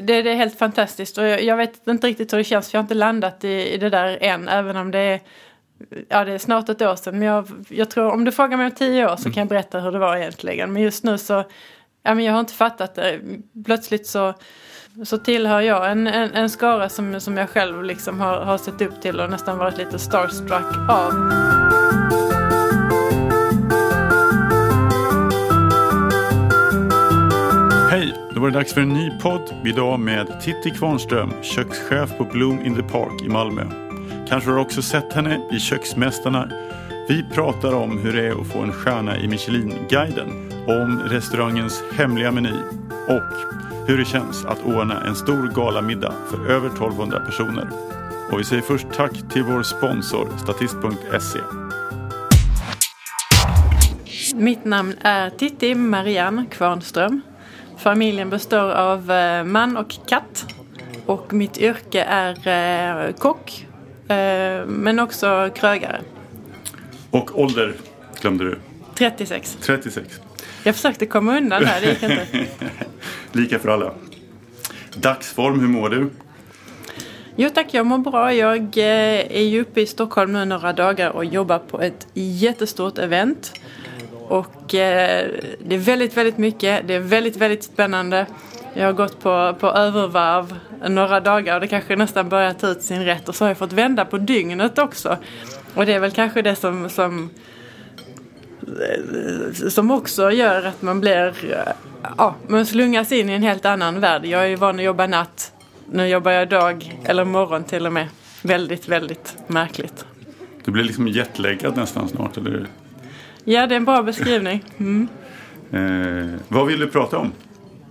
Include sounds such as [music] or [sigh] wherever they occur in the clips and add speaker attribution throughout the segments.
Speaker 1: det, det är helt fantastiskt och jag, jag, vet inte riktigt hur det känns för jag har inte landat i, i det där än även om det är Ja det är snart ett år sedan men jag, jag tror om du frågar mig om tio år så kan jag berätta hur det var egentligen. Men just nu så, ja men jag har inte fattat det. Plötsligt så, så tillhör jag en, en, en skara som, som jag själv liksom har, har sett upp till och nästan varit lite starstruck av.
Speaker 2: Då var det dags för en ny podd. Idag med Titti Kvarnström, kökschef på Bloom in the Park i Malmö. Kanske har du också sett henne i Köksmästarna. Vi pratar om hur det är att få en stjärna i Michelin-guiden, om restaurangens hemliga meny och hur det känns att ordna en stor galamiddag för över 1200 personer. Och vi säger först tack till vår sponsor Statist.se.
Speaker 1: Mitt namn är Titti Marianne Kvarnström. Familjen består av eh, man och katt. Och mitt yrke är eh, kock, eh, men också krögare.
Speaker 2: Och ålder glömde du.
Speaker 1: 36.
Speaker 2: 36.
Speaker 1: Jag försökte komma undan här, det gick inte. [laughs]
Speaker 2: Lika för alla. Dagsform, hur mår du?
Speaker 1: Jo tack, jag mår bra. Jag är ju uppe i Stockholm nu några dagar och jobbar på ett jättestort event. Och eh, det är väldigt, väldigt mycket. Det är väldigt, väldigt spännande. Jag har gått på, på övervarv några dagar och det kanske nästan börjar ta ut sin rätt. Och så har jag fått vända på dygnet också. Och det är väl kanske det som, som, eh, som också gör att man blir, eh, ja, man slungas in i en helt annan värld. Jag är ju van att jobba natt. Nu jobbar jag dag, eller morgon till och med. Väldigt, väldigt märkligt.
Speaker 2: Du blir liksom jetlaggad nästan snart, eller
Speaker 1: Ja, det är en bra beskrivning. Mm.
Speaker 2: Eh, vad vill du prata om?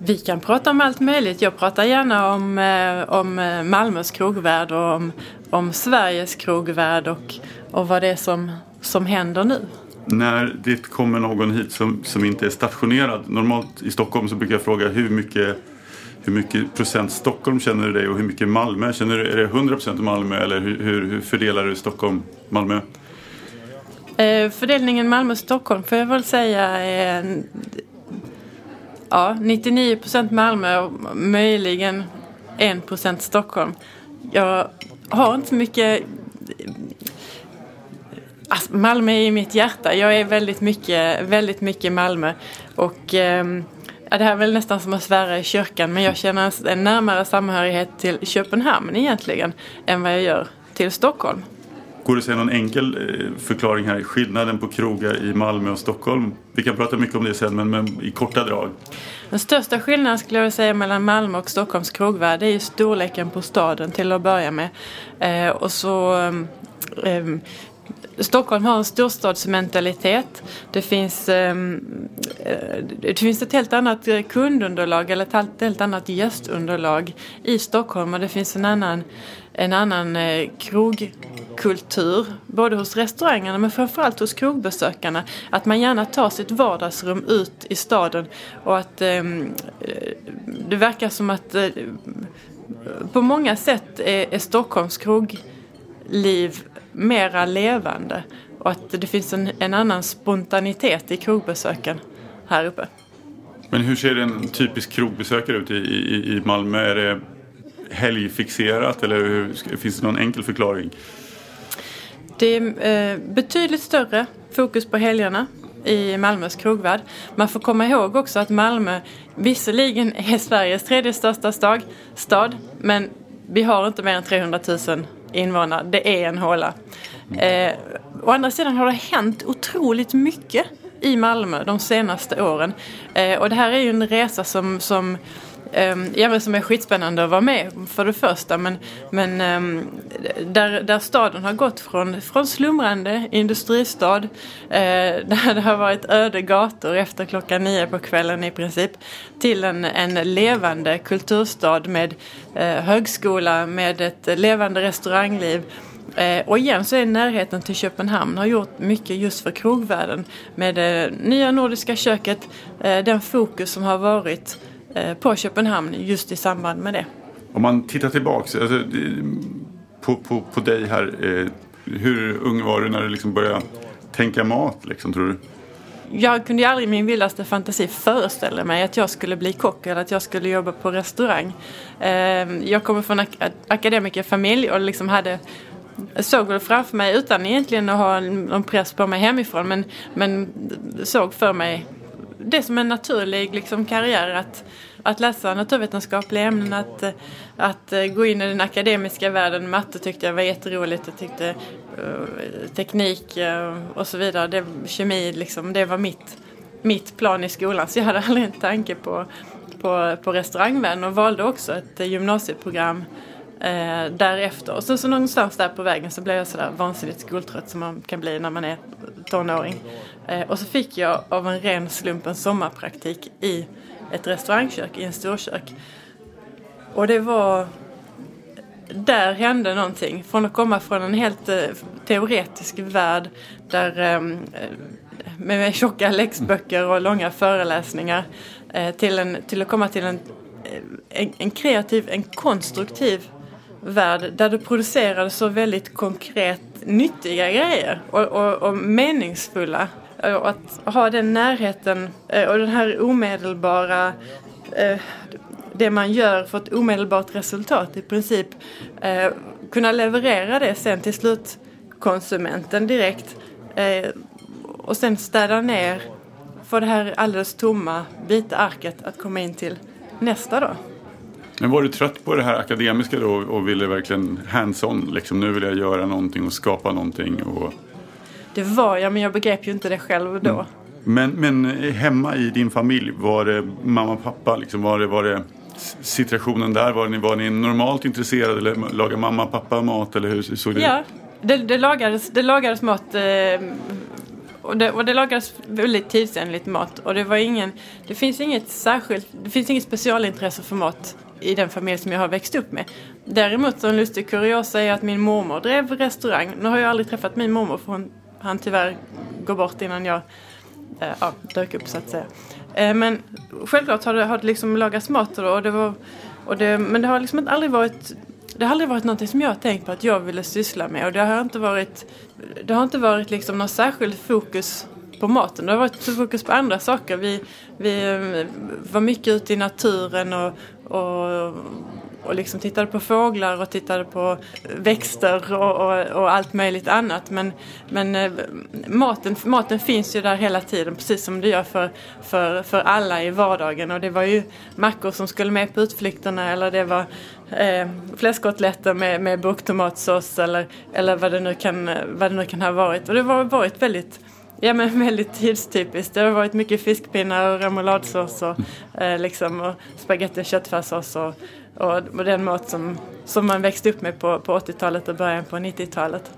Speaker 1: Vi kan prata om allt möjligt. Jag pratar gärna om, eh, om Malmös krogvärld och om, om Sveriges krogvärld och, och vad det är som, som händer nu.
Speaker 2: När det kommer någon hit som, som inte är stationerad. Normalt i Stockholm så brukar jag fråga hur mycket, hur mycket procent Stockholm känner du dig och hur mycket Malmö? Känner du, är det 100 procent Malmö eller hur, hur, hur fördelar du Stockholm-Malmö?
Speaker 1: Eh, fördelningen Malmö-Stockholm får jag väl säga är ja, 99 procent Malmö och möjligen 1 procent Stockholm. Jag har inte så mycket Alltså, Malmö är i mitt hjärta. Jag är väldigt mycket, väldigt mycket Malmö. Och eh, ja, det här är väl nästan som att svära i kyrkan men jag känner en närmare samhörighet till Köpenhamn egentligen än vad jag gör till Stockholm.
Speaker 2: Går det att säga någon enkel eh, förklaring här? Skillnaden på krogar i Malmö och Stockholm? Vi kan prata mycket om det sen men, men i korta drag.
Speaker 1: Den största skillnaden skulle jag säga mellan Malmö och Stockholms krogvärld är ju storleken på staden till att börja med. Eh, och så eh, eh Stockholm har en storstadsmentalitet. Det finns, eh, eh, det finns ett helt annat kundunderlag eller ett helt annat gästunderlag i Stockholm och det finns en annan, en annan eh, krogkultur både hos restaurangerna men framförallt hos krogbesökarna. Att man gärna tar sitt vardagsrum ut i staden och att ehm, eh, det verkar som att eh, på många sätt är, är Stockholms krogliv mera levande och att det finns en, en annan spontanitet i krogbesöken här uppe.
Speaker 2: Men hur ser en typisk krogbesökare ut i, i, i Malmö? Är det helgfixerat eller hur, finns det någon enkel förklaring?
Speaker 1: Det är eh, betydligt större fokus på helgerna i Malmös krogvärld. Man får komma ihåg också att Malmö visserligen är Sveriges tredje största stad, stad men vi har inte mer än 300 000 invånare. Det är en håla. Eh, å andra sidan har det hänt otroligt mycket i Malmö de senaste åren. Eh, och det här är ju en resa som, som Ehm, ja men som är skitspännande att vara med för det första. Men, men ehm, där, där staden har gått från, från slumrande industristad eh, [laughs] där det har varit öde gator efter klockan nio på kvällen i princip till en, en levande kulturstad med eh, högskola med ett levande restaurangliv. Eh, och igen så är närheten till Köpenhamn har gjort mycket just för krogvärlden med det nya nordiska köket, den fokus som har varit på Köpenhamn just i samband med det.
Speaker 2: Om man tittar tillbaks alltså, på, på, på dig här. Eh, hur ung var du när du liksom började tänka mat liksom, tror du?
Speaker 1: jag kunde aldrig i min vildaste fantasi föreställa mig att jag skulle bli kock eller att jag skulle jobba på restaurang. Ehm, jag kommer från en akademikerfamilj och liksom hade såg väl framför mig utan egentligen att ha någon press på mig hemifrån men, men såg för mig det som en naturlig liksom, karriär att, att läsa naturvetenskapliga ämnen, att, att eh, gå in i den akademiska världen. Matte tyckte jag var jätteroligt, jag tyckte uh, teknik uh, och så vidare, det, kemi liksom, det var mitt, mitt plan i skolan. Så jag hade aldrig en tanke på, på, på restaurangvärlden och valde också ett gymnasieprogram eh, därefter. Och sen så någonstans där på vägen så blev jag sådär vansinnigt skoltrött som man kan bli när man är tonåring. Eh, och så fick jag av en ren slump en sommarpraktik i ett restaurangkök, i en storkök. Och det var... Där hände någonting. Från att komma från en helt eh, teoretisk värld där ehm, eh, med [laughs] tjocka läxböcker och långa föreläsningar eh, till, en, till att komma till en, eh, en, en kreativ, en konstruktiv värld där du producerade så väldigt konkret nyttiga grejer och, och, och meningsfulla. Och att ha den närheten eh, och den här omedelbara eh, det man gör för ett omedelbart resultat i princip. Eh, kunna leverera det sen till slutkonsumenten direkt och sen städa ner, få det här alldeles tomma vita arket att komma in till nästa då.
Speaker 2: Men var du trött på det här akademiska då och ville verkligen hands-on? Liksom, nu vill jag göra någonting och skapa någonting. Och...
Speaker 1: Det var jag, men jag begrep ju inte det själv då. Mm.
Speaker 2: Men, men hemma i din familj, var det mamma och pappa? Liksom, var, det, var det situationen där? Var ni, var ni normalt intresserade eller lagade mamma och pappa mat? Eller hur såg det
Speaker 1: Ja, det, det, lagades, det lagades mat eh, och det, och det lagades väldigt tidsenligt mat. Och det var ingen, det finns inget särskilt, det finns inget specialintresse för mat i den familj som jag har växt upp med. Däremot så en lustig kuriosa är att min mormor drev restaurang. Nu har jag aldrig träffat min mormor för hon han tyvärr går bort innan jag eh, ja, dök upp så att säga. Eh, men självklart har det, har det liksom lagats mat och det var, och det, men det har liksom aldrig varit det har aldrig varit någonting som jag har tänkt på att jag ville syssla med och det har inte varit det har inte varit liksom någon särskild fokus på maten. Det har varit fokus på andra saker. Vi, vi eh, var mycket ute i naturen och, och, och liksom tittade på fåglar och tittade på växter och, och, och, allt möjligt annat. Men, men eh, maten, maten finns ju där hela tiden precis som det gör för, för, för alla i vardagen. Och det var ju mackor som skulle med på utflykterna eller det var eh, fläskkotletter med, med burktomatsås eller, eller vad, det nu kan, vad det nu kan ha varit. Och det har varit väldigt Ja men väldigt tidstypiskt. Det har varit mycket fiskpinnar och remouladsås och, eh, liksom, och spagetti och köttfärssås och, och, den mat som, som man växte upp med på, på 80-talet och början på 90-talet.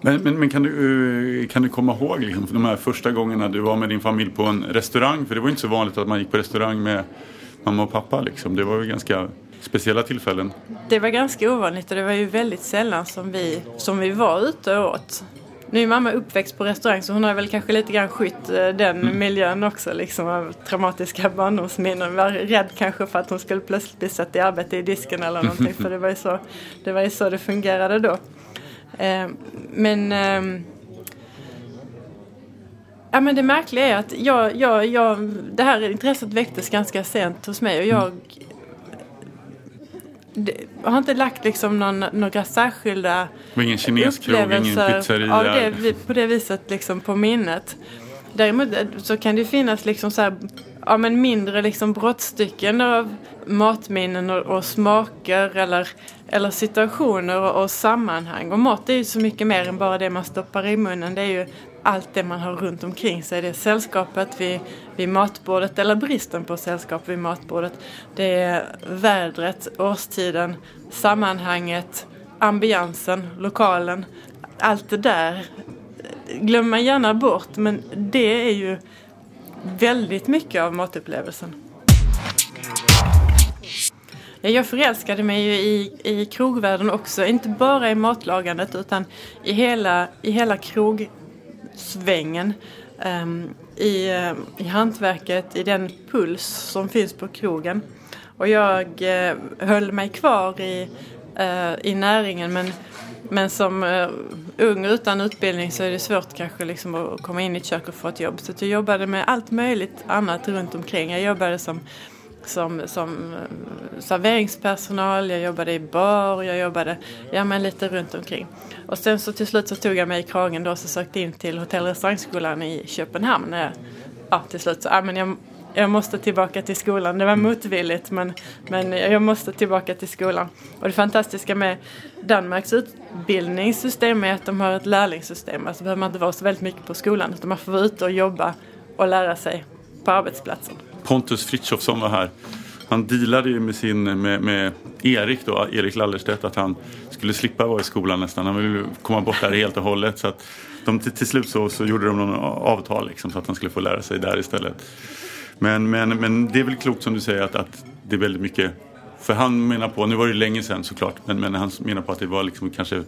Speaker 2: Men, men, men, kan, du, eh, kan du komma ihåg liksom, de här första gångerna du var med din familj på en restaurang? För det var inte så vanligt att man gick på restaurang med mamma och pappa. Liksom. Det var ju ganska speciella tillfällen.
Speaker 1: Det var ganska ovanligt och det var ju väldigt sällan som vi, som vi var ute och åt. Nu är mamma uppväxt på restaurang så hon har väl kanske lite grann skytt eh, den mm. miljön också liksom av traumatiska barndomsminnen. Var rädd kanske för att hon skulle plötsligt bli satt i arbete i disken eller någonting för det var ju så det, var ju så det fungerade då. Eh, men eh, Ja men det märkliga är att jag, jag, jag, det här intresset väcktes ganska sent hos mig och jag jag har inte lagt liksom någon, några särskilda
Speaker 2: ingen kineskrog, ingen pizzeria.
Speaker 1: Av det, på det viset liksom på minnet. Däremot eh, så kan det finnas liksom så här, ja, men mindre liksom brottstycken av matminnen och, och smaker eller, eller situationer och, och, sammanhang. Och mat är ju så mycket mer än bara det man stoppar i munnen. Det är ju allt det man har runt omkring sig. Det är sällskapet vid, vid matbordet eller bristen på sällskap vid matbordet. Det är vädret, årstiden, sammanhanget, ambiansen, lokalen. Allt det där glömmer man gärna bort men det är ju väldigt mycket av matupplevelsen. Jag förälskade mig ju i, i krogvärlden också, inte bara i matlagandet utan i hela, i hela krog Um, i, uh, I hantverket, i den puls som finns på krogen. Och jag uh, höll mig kvar i, uh, i näringen men men som uh, ung utan utbildning så är det svårt kanske liksom att komma in i ett kök och få ett jobb. Så jag jobbade med allt möjligt annat runt omkring. Jag jobbade som som, som eh, serveringspersonal, jag jobbade i bar, jag jobbade ja, men lite runt omkring. Och sen så till slut så tog jag mig i kragen då och sökte in till hotell och restaurangskolan i Köpenhamn. När jag, ja, till slut så, ja, men jag, jag måste tillbaka till skolan. Det var motvilligt men, men jag måste tillbaka till skolan. Och det fantastiska med Danmarks utbildningssystem är att de har ett lärlingssystem. Alltså behöver man inte vara så väldigt mycket på skolan utan man får vara ute och jobba och lära sig på arbetsplatsen.
Speaker 2: Pontus Frithiofsson var här. Han dealade ju med, sin, med, med Erik då, Erik Lallerstedt, att han skulle slippa vara i skolan nästan. Han ville komma bort där helt och hållet. Så att de, till, till slut så, så gjorde de någon avtal liksom, så att han skulle få lära sig där istället. Men, men, men det är väl klokt som du säger att, att det är väldigt mycket för han menar på, nu var det länge sedan såklart, men, men han menar på att det var liksom kanske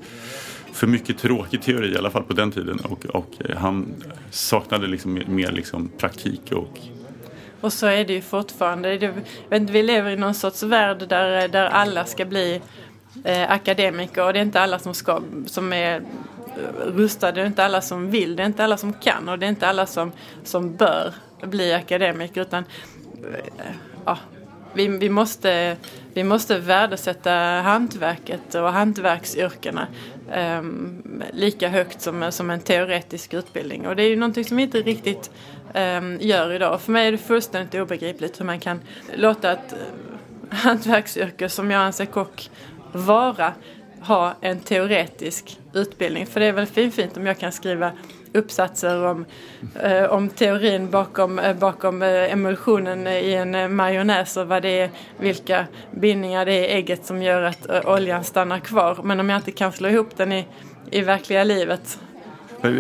Speaker 2: för mycket tråkig teori i alla fall på den tiden och, och eh, han saknade liksom mer liksom praktik och
Speaker 1: och så är det ju fortfarande. Det, vi lever i någon sorts värld där, där alla ska bli eh, akademiker. Och det är inte alla som, ska, som är rustade, det är inte alla som vill, det är inte alla som kan. Och det är inte alla som, som bör bli akademiker. Utan eh, ja, vi, vi, måste, vi måste värdesätta hantverket och hantverksyrkena eh, lika högt som, som en teoretisk utbildning. Och det är ju någonting som inte riktigt Ehm, gör idag. För mig är det fullständigt obegripligt hur man kan låta ett eh, hantverksyrke som jag anser kock vara ha en teoretisk utbildning. För det är väl fint om jag kan skriva uppsatser om, eh, om teorin bakom, eh, bakom eh, emulsionen i en eh, majonnäs och vad det är, vilka bindningar det är i ägget som gör att eh, oljan stannar kvar. Men om jag inte kan slå ihop den i, i verkliga livet Eh,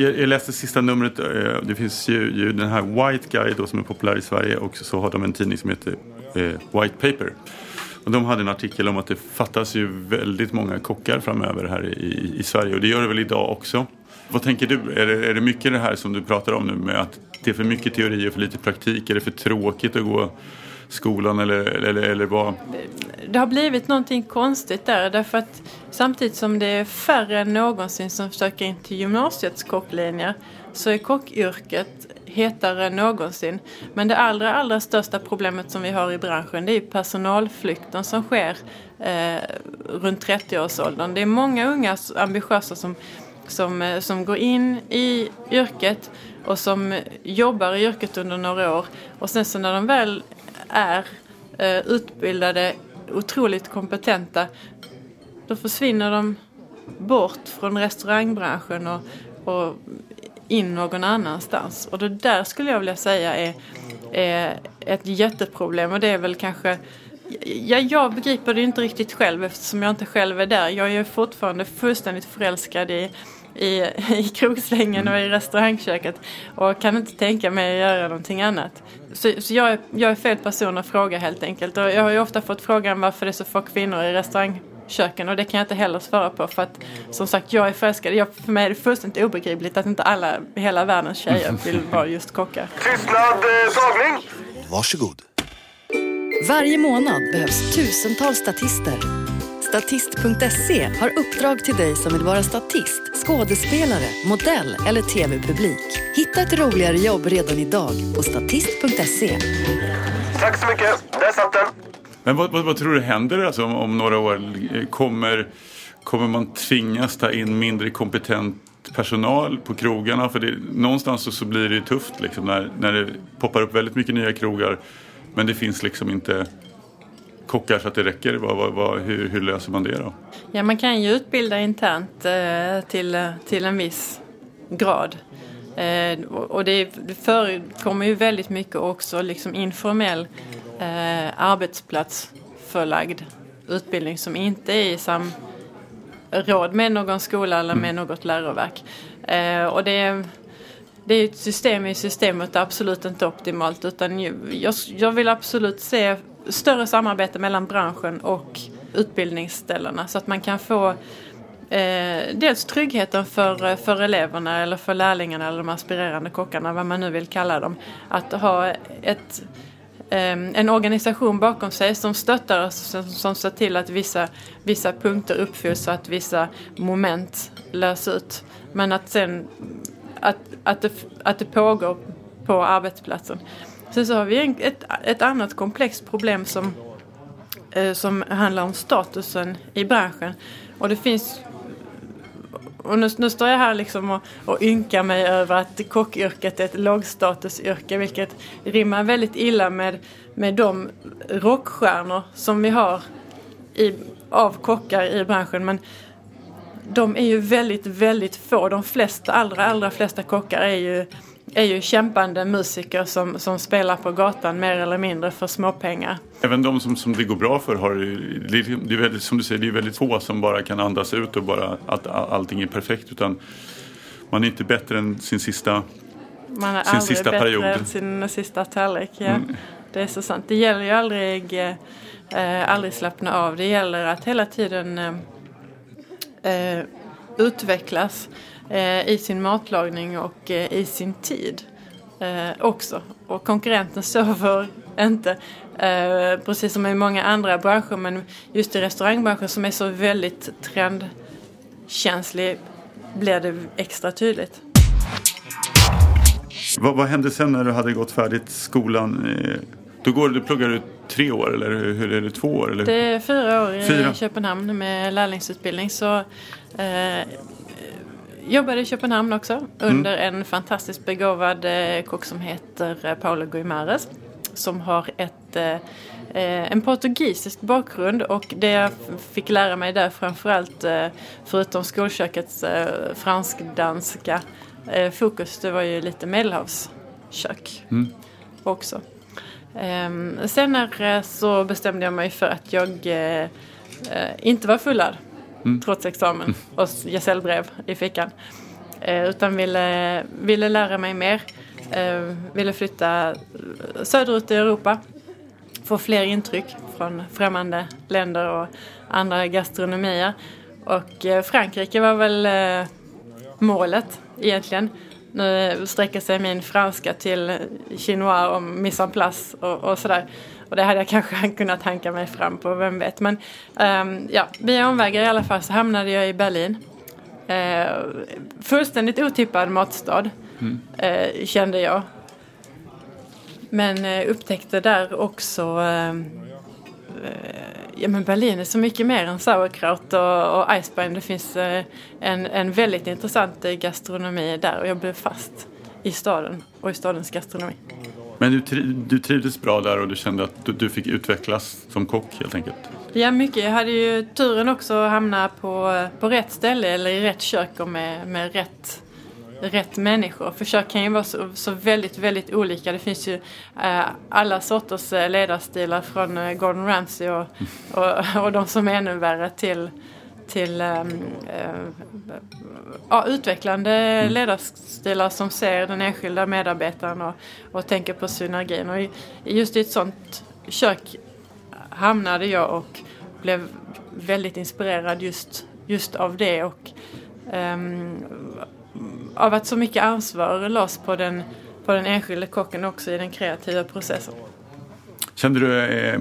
Speaker 2: jag läste sista numret, eh, det finns ju, ju den här White Guy då, som är populär i Sverige och så har de en tidning som heter eh, White Paper. Och de hade en artikel om att det fattas ju väldigt många kockar framöver här i, i Sverige och det gör det väl idag också. Vad tänker du? Är det, är det mycket det här som du pratar om nu med att det är för mycket teori och för lite praktik? Är det för tråkigt att gå skolan eller, eller, eller vad?
Speaker 1: Det har blivit någonting konstigt där därför att samtidigt som det är färre än någonsin som försöker in till gymnasiets kocklinjer så är kockyrket hetare än någonsin. Men det allra, allra största problemet som vi har i branschen det är personalflykten som sker eh, runt 30-årsåldern. Det är många unga ambitiösa som som, eh, som går in i yrket och som jobbar i yrket under några år. Och sen så när de väl är eh, utbildade, otroligt kompetenta, då försvinner de bort från restaurangbranschen och, och in någon annanstans. Och det där skulle jag vilja säga är, är ett jätteproblem och det är väl kanske Ja, jag begriper det inte riktigt själv eftersom jag inte själv är där. Jag är fortfarande fullständigt förälskad i i, i krogsvängen och i restaurangköket och kan inte tänka mig att göra någonting annat. Så, så jag, är, jag är fel person att fråga helt enkelt och jag har ju ofta fått frågan varför det är så få kvinnor i restaurangköken och det kan jag inte heller svara på för att som sagt jag är förälskad. Jag, för mig är det fullständigt obegripligt att inte alla, hela världens tjejer [laughs] vill vara just kockar.
Speaker 3: Tystnad, eh, tagning!
Speaker 4: Varsågod.
Speaker 5: Varje månad behövs tusentals statister Statist.se har uppdrag till dig som vill vara statist, skådespelare, modell eller tv-publik. Hitta ett roligare jobb redan idag på statist.se.
Speaker 3: Tack så mycket, där satt den.
Speaker 2: Men vad, vad, vad tror du händer alltså om, om några år? Kommer, kommer man tvingas ta in mindre kompetent personal på krogarna? För det, någonstans så, så blir det tufft liksom, när, när det poppar upp väldigt mycket nya krogar men det finns liksom inte kockar så att det räcker? Vad, vad, vad, hur, hur, löser man det då?
Speaker 1: Ja, man kan ju utbilda internt eh, till, till en viss grad. Eh, och det förekommer ju väldigt mycket också liksom informell eh, arbetsplatsförlagd utbildning som inte är i samråd med någon skola eller med mm. något läroverk. Eh, och det det är ett system i systemet absolut inte optimalt utan jag, jag vill absolut se större samarbete mellan branschen och utbildningsställena så att man kan få eh, dels tryggheten för, för eleverna eller för lärlingarna eller de aspirerande kockarna, vad man nu vill kalla dem. Att ha ett, eh, en organisation bakom sig som stöttar oss, som, som ser till att vissa, vissa punkter uppfylls och att vissa moment lös ut. Men att sen att, att, det, att det pågår på arbetsplatsen. Sen så har vi en, ett, ett annat komplext problem som, eh, som handlar om statusen i branschen. Och det finns och nu, nu står jag här liksom och, och ynkar mig över att kockyrket är ett lågstatusyrke vilket rimmar väldigt illa med, med de rockstjärnor som vi har i, av kockar i branschen. Men de är ju väldigt, väldigt få. De flesta, allra, allra flesta kockar är ju, är ju kämpande musiker som, som spelar på gatan mer eller mindre för småpengar.
Speaker 2: Även de som, som det går bra för har det är, väldigt, som du säger, det är väldigt få som bara kan andas ut och bara att allting är perfekt utan man är inte bättre än sin sista
Speaker 1: Man är
Speaker 2: Sin
Speaker 1: aldrig
Speaker 2: sista
Speaker 1: bättre
Speaker 2: period.
Speaker 1: än sin sista tallrik. Ja. Det är så sant. Det gäller ju aldrig, eh, aldrig slappna av. Det gäller att hela tiden eh, eh, utvecklas i sin matlagning och eh, i sin tid eh, också. Och konkurrenten sover inte. Eh, precis som i många andra branscher men just i restaurangbranschen som är så väldigt trendkänslig blir det extra tydligt.
Speaker 2: Vad, vad hände sen när du hade gått färdigt skolan? Eh, Då går, du pluggar du tre år eller hur, är det två år? Eller?
Speaker 1: Det är fyra år i
Speaker 2: Fyra.
Speaker 1: Köpenhamn med lärlingsutbildning. Så eh, jobbade i Köpenhamn också under en fantastiskt begåvad eh, kock som heter eh, Paolo Guimares. Som har ett, eh, en portugisisk bakgrund och det jag fick lära mig där framförallt eh, förutom skolkökets eh, fransk-danska eh, fokus det var ju lite medelhavskök också. Ehm, senare så bestämde jag mig för att jag inte var fullärd trots examen och gesällbrev i fickan. Eh, utan ville, ville lära mig mer. Eh, ville flytta söderut i Europa. Få fler intryck från främmande länder och andra gastronomier. Och eh, Frankrike var väl målet egentligen. Nu sträcker sig min franska till chinois och mise en place och, och sådär. Och det hade jag kanske [laughs] kunnat hanka mig fram på, vem vet. Men ehm, ja, via omvägar i alla fall så hamnade jag i Berlin. Eh, fullständigt otippad matstad, eh, kände jag. Men eh, upptäckte där också eh, Ja men Berlin är så mycket mer än sauerkraut och, och Eisbein. Det finns eh, en, en väldigt intressant gastronomi där och jag blev fast i staden och i stadens gastronomi.
Speaker 2: Men du, triv, du trivdes bra där och du kände att du, du fick utvecklas som kock helt enkelt?
Speaker 1: Ja mycket. Jag hade ju turen också att hamna på, på rätt ställe eller i rätt kök och med, med rätt, rätt människor. För kök kan ju vara så, så väldigt, väldigt olika. Det finns ju eh, alla sorters eh, ledarstilar från eh, Gordon Ramsay och, och, och de som är ännu värre till till ehm, eh, ja, utvecklande ledarstilar som ser den enskilda medarbetaren och, och tänker på synergin. Och just i ett sånt kök hamnade jag och blev väldigt inspirerad just, just av det och ehm, av att så mycket ansvar lades på den, på den enskilde kocken också i den kreativa processen.
Speaker 2: Kände du, eh,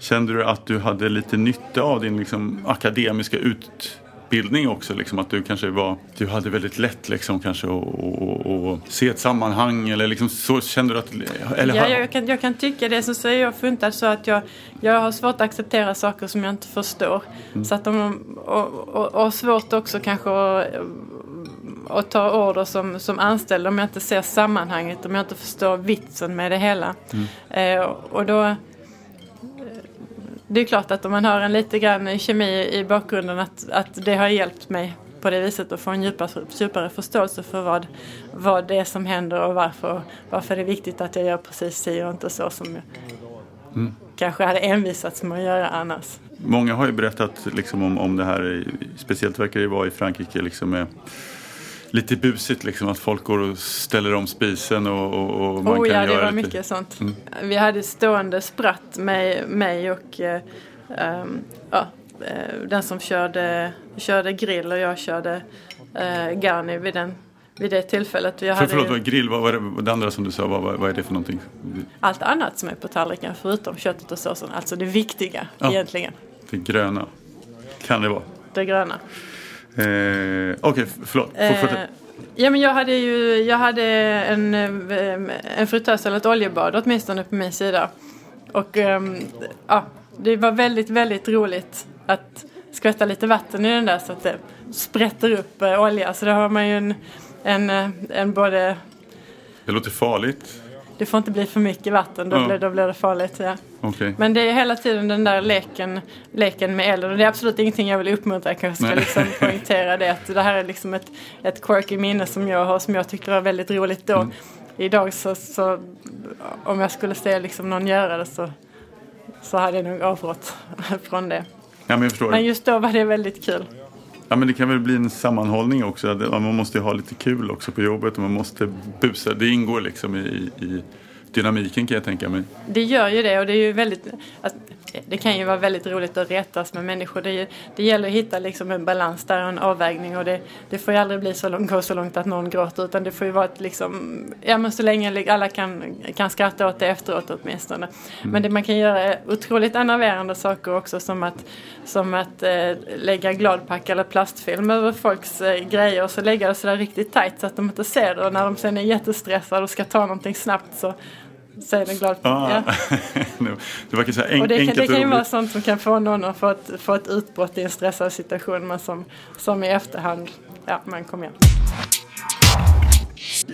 Speaker 2: kände du att du hade lite nytta av din liksom, akademiska utbildning också? Liksom, att du kanske var, du hade väldigt lätt liksom, kanske att se ett sammanhang eller liksom, så kände du att... Eller,
Speaker 1: Ja, jag, kan, jag kan tycka det. Som säger jag funtad så att jag, jag har svårt att acceptera saker som jag inte förstår. Så att de, och, och, och svårt också kanske att, ta order som, som anställd om jag inte ser sammanhanget, om jag inte förstår vitsen med det hela. Eh, och då det är klart att om man har en lite grann kemi i bakgrunden att, att det har hjälpt mig på det viset att få en djupare, djupare förståelse för vad, vad det är som händer och varför, varför det är viktigt att jag gör precis si och inte så som jag kanske hade envisats med att göra annars.
Speaker 2: Många har ju berättat liksom, om, om det här, speciellt verkar det vara i Frankrike, liksom, med lite busigt liksom, att folk går och ställer om spisen och, och, och man
Speaker 1: oh
Speaker 2: kan
Speaker 1: ja, det
Speaker 2: göra
Speaker 1: var
Speaker 2: lite...
Speaker 1: mycket sånt. Vi hade stående spratt med mig och eh, ja, eh, den som körde, körde grill och jag körde eh, garni vid den, vid det tillfället.
Speaker 2: För,
Speaker 1: hade
Speaker 2: förlåt,
Speaker 1: ju
Speaker 2: vad grill, vad var det, det andra som du sa, vad, vad, vad är det för någonting?
Speaker 1: allt annat som är på tallriken förutom köttet och såsen. Alltså det viktiga
Speaker 2: Ja.
Speaker 1: egentligen.
Speaker 2: Det gröna. Kan det vara.
Speaker 1: Det gröna.
Speaker 2: Eh, Okej, f- förlåt.
Speaker 1: Eh,
Speaker 2: Fortsätt.
Speaker 1: ja men jag hade ju jag hade en, eh, en fritös eller ett oljebad åtminstone på min sida. Och ehm, ja, det var väldigt, väldigt roligt att skvätta lite vatten i den där så att det sprätter upp olja. Så då har man ju en, en, en både,
Speaker 2: Det låter farligt.
Speaker 1: Det får inte bli för mycket vatten, då,
Speaker 2: Ja.
Speaker 1: blir, då blir det farligt. Ja.
Speaker 2: Okej.
Speaker 1: Men det är hela tiden den där leken, leken med elden och det är absolut ingenting jag vill uppmuntra. Jag kanske ska liksom [laughs] poängtera det. Att det här är liksom ett, ett quirky minne som jag har som jag tycker är väldigt roligt då.
Speaker 2: Mm.
Speaker 1: Idag så, så om jag skulle se liksom någon göra det så, så hade jag nog avrått [laughs] från det.
Speaker 2: Ja, men.
Speaker 1: Men just då var det väldigt kul.
Speaker 2: Ja, men det kan väl bli en sammanhållning också. Man måste ju ha lite kul också på jobbet och man måste busa. Det ingår liksom i, i dynamiken kan jag tänka mig.
Speaker 1: Det gör ju det och det är ju väldigt, att, det kan ju vara väldigt roligt att retas med människor. Det, är ju- det gäller att hitta liksom en balans där och en avvägning och det, det får ju aldrig bli så långt, gå så långt att någon gråter utan det får ju vara ett liksom, ja men så länge alla kan, kan skratta åt det efteråt åtminstone. Men det, man kan göra otroligt enerverande saker också som att, som att eh, lägga gladpack eller plastfilm över folks eh, grejer och så lägga det sådär riktigt tajt så att de inte ser det och när de sen är jättestressade och ska ta någonting snabbt så så är det glad.
Speaker 2: Ah,
Speaker 1: Ja. [laughs]
Speaker 2: det verkar så en,
Speaker 1: Och det kan, det kan ju vara sånt som kan få någon att få ett, få ett utbrott i en stressad situation men som, som i efterhand, ja men kom igen.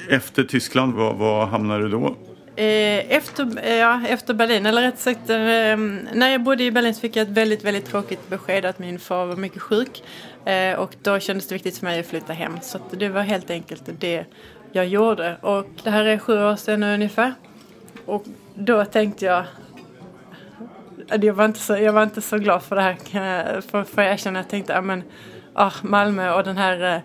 Speaker 2: Efter Tyskland, var, var hamnade du då?
Speaker 1: Eh, efter, ja, efter Berlin, eller rätt sagt eh, när jag bodde i Berlin så fick jag ett väldigt, väldigt tråkigt besked att min far var mycket sjuk. Eh, och då kändes det viktigt för mig att flytta hem. Så det var helt enkelt det jag gjorde. Och det här är sju år sedan ungefär. Och då tänkte jag jag var, inte så, jag var inte så glad för det här, jag- för, för jag erkänna. Jag tänkte, ja men, ah, Malmö och den här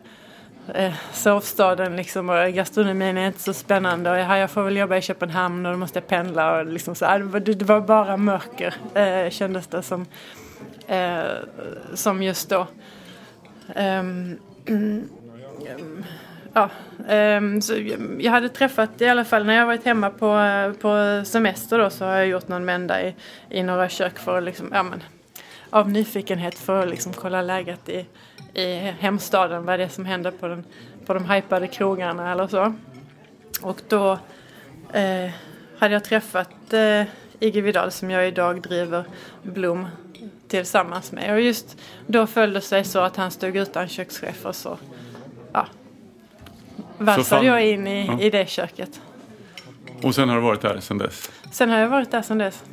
Speaker 1: eh, eh, sovstaden liksom och gastronomin är inte så spännande. Och ja, jag får väl jobba i Köpenhamn och då måste jag pendla och liksom så. Det var, det var bara mörker eh, kändes det som, eh, som just då. Um, um, [clears throat] ja, ehm, så jag- hade träffat i alla fall när jag varit hemma på, på semester då så har jag gjort någon vända i, i några kök för att liksom, ja men av nyfikenhet för att liksom kolla läget i, i hemstaden, vad det är som händer på, den, på de hypade krogarna eller så. Och då eh, hade jag träffat eh, Igge Vidal som jag idag driver Blom tillsammans med. Och just då föll det sig så att han stod utan kökschef och Så valsade jag in i,
Speaker 2: Ja.
Speaker 1: i det köket.
Speaker 2: Och sen har du varit där sen dess.
Speaker 1: Sen har jag varit där sedan dess.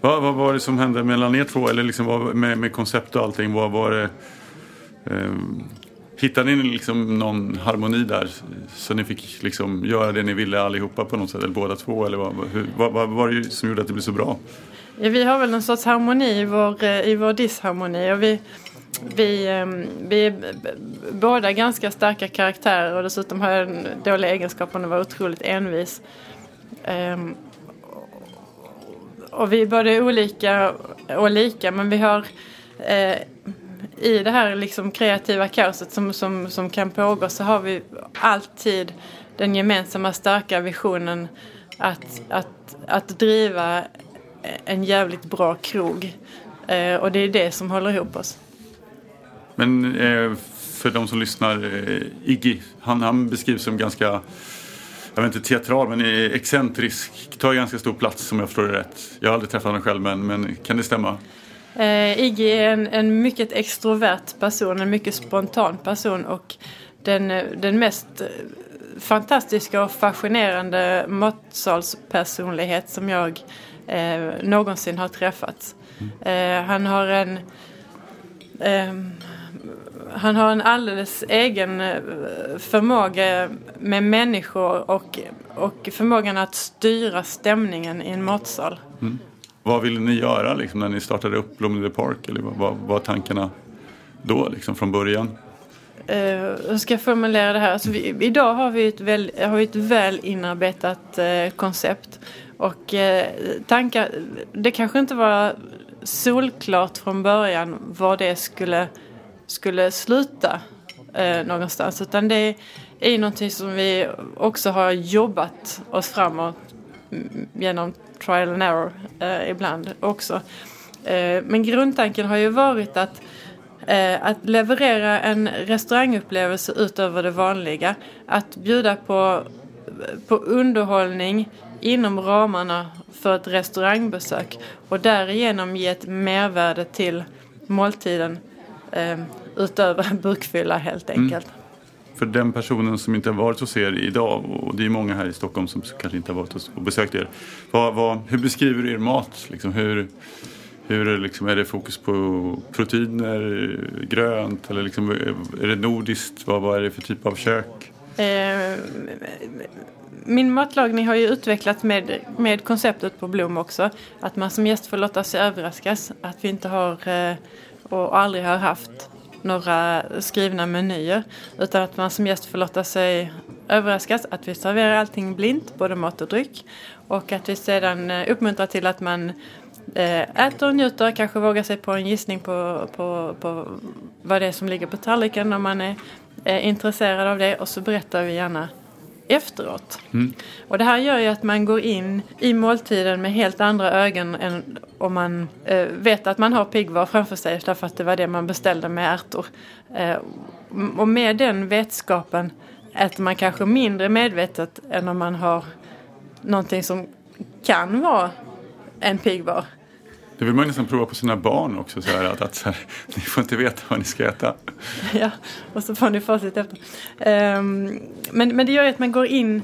Speaker 2: Vad, vad var det som hände mellan er två? Eller liksom vad, med, med koncept och allting? Vad var det? ehm, hittade ni liksom någon harmoni där? Så ni fick liksom göra det ni ville allihopa på något sätt? Eller båda två? Eller vad, hur, vad, vad var det som gjorde att det blev så bra?
Speaker 1: Ja, vi har väl någon sorts harmoni i vår, eh, i vår disharmoni. Och vi, vi, ehm, vi är båda ganska starka karaktärer och dessutom har jag den dåliga egenskapen att vara otroligt envis. Ehm, och vi är både olika och lika men vi har eh, i det här liksom kreativa kaoset som, som, som kan pågå så har vi alltid den gemensamma starka visionen att, att, att driva en jävligt bra krog. Eh, och det är det som håller ihop oss.
Speaker 2: Men eh, för de som lyssnar, eh, Iggy, han, han beskrivs som ganska, jag vet inte teatral, men eh, excentrisk. Tar ganska stor plats som jag förstår det rätt. Jag har aldrig träffat honom själv, men, men kan det stämma?
Speaker 1: Eh, Iggy är en, en mycket extrovert person, en mycket spontan person och den, eh, den mest eh, fantastiska och fascinerande matsalspersonlighet som jag eh, någonsin har träffat. Eh, han har en ehm, han har en alldeles egen eh, förmåga med människor och, och förmågan att styra stämningen i en matsal.
Speaker 2: Vad ville ni göra liksom, när ni startade upp the Park? Eller vad vad var tankarna då liksom, från början?
Speaker 1: Eh, hur ska jag formulera det här? Alltså vi, idag har vi ett väl, har vi ett väl inarbetat eh, koncept. Och eh, tankar, det kanske inte var solklart från början var det skulle, skulle sluta eh, någonstans. Utan det, är någonting som vi också har jobbat oss framåt genom trial and error eh, ibland också. Eh, men grundtanken har ju varit att eh, att leverera en restaurangupplevelse utöver det vanliga. Att bjuda på, på underhållning inom ramarna för ett restaurangbesök och därigenom ge ett mervärde till måltiden eh, utöver burkfylla helt enkelt. Mm.
Speaker 2: För den personen som inte har varit hos er idag, och det är många här i Stockholm som kanske inte har varit och besökt er. Vad, vad, hur beskriver du er mat? Liksom, hur, hur liksom, är det fokus på proteiner, grönt eller liksom, är det nordiskt? Vad, vad är det för typ av kök? Eh,
Speaker 1: min matlagning har ju utvecklats med, med konceptet på Blom också. Att man som gäst får låta sig överraskas. Att vi inte har eh, och aldrig har haft några skrivna menyer. Utan att man som gäst får låta sig överraskas. Att vi serverar allting blint, både mat och dryck. Och att vi sedan eh, uppmuntrar till att man eh, äter och njuter, kanske vågar sig på en gissning på, på, på vad det är som ligger på tallriken om man är, är intresserad av det. Och så berättar vi gärna efteråt. Mm. Och det här gör ju att man går in i måltiden med helt andra ögon än om man eh, vet att man har piggvar framför sig därför att det var det man beställde med ärtor. Eh, och med den vetskapen äter man kanske mindre medvetet än om man har någonting som kan vara en piggvar.
Speaker 2: Det vill man nästan prova på sina barn också. Så här, att, att så här, ni får inte veta vad ni ska äta. [laughs]
Speaker 1: Ja, och så får ni facit efter. Um, men, men det gör ju att man går in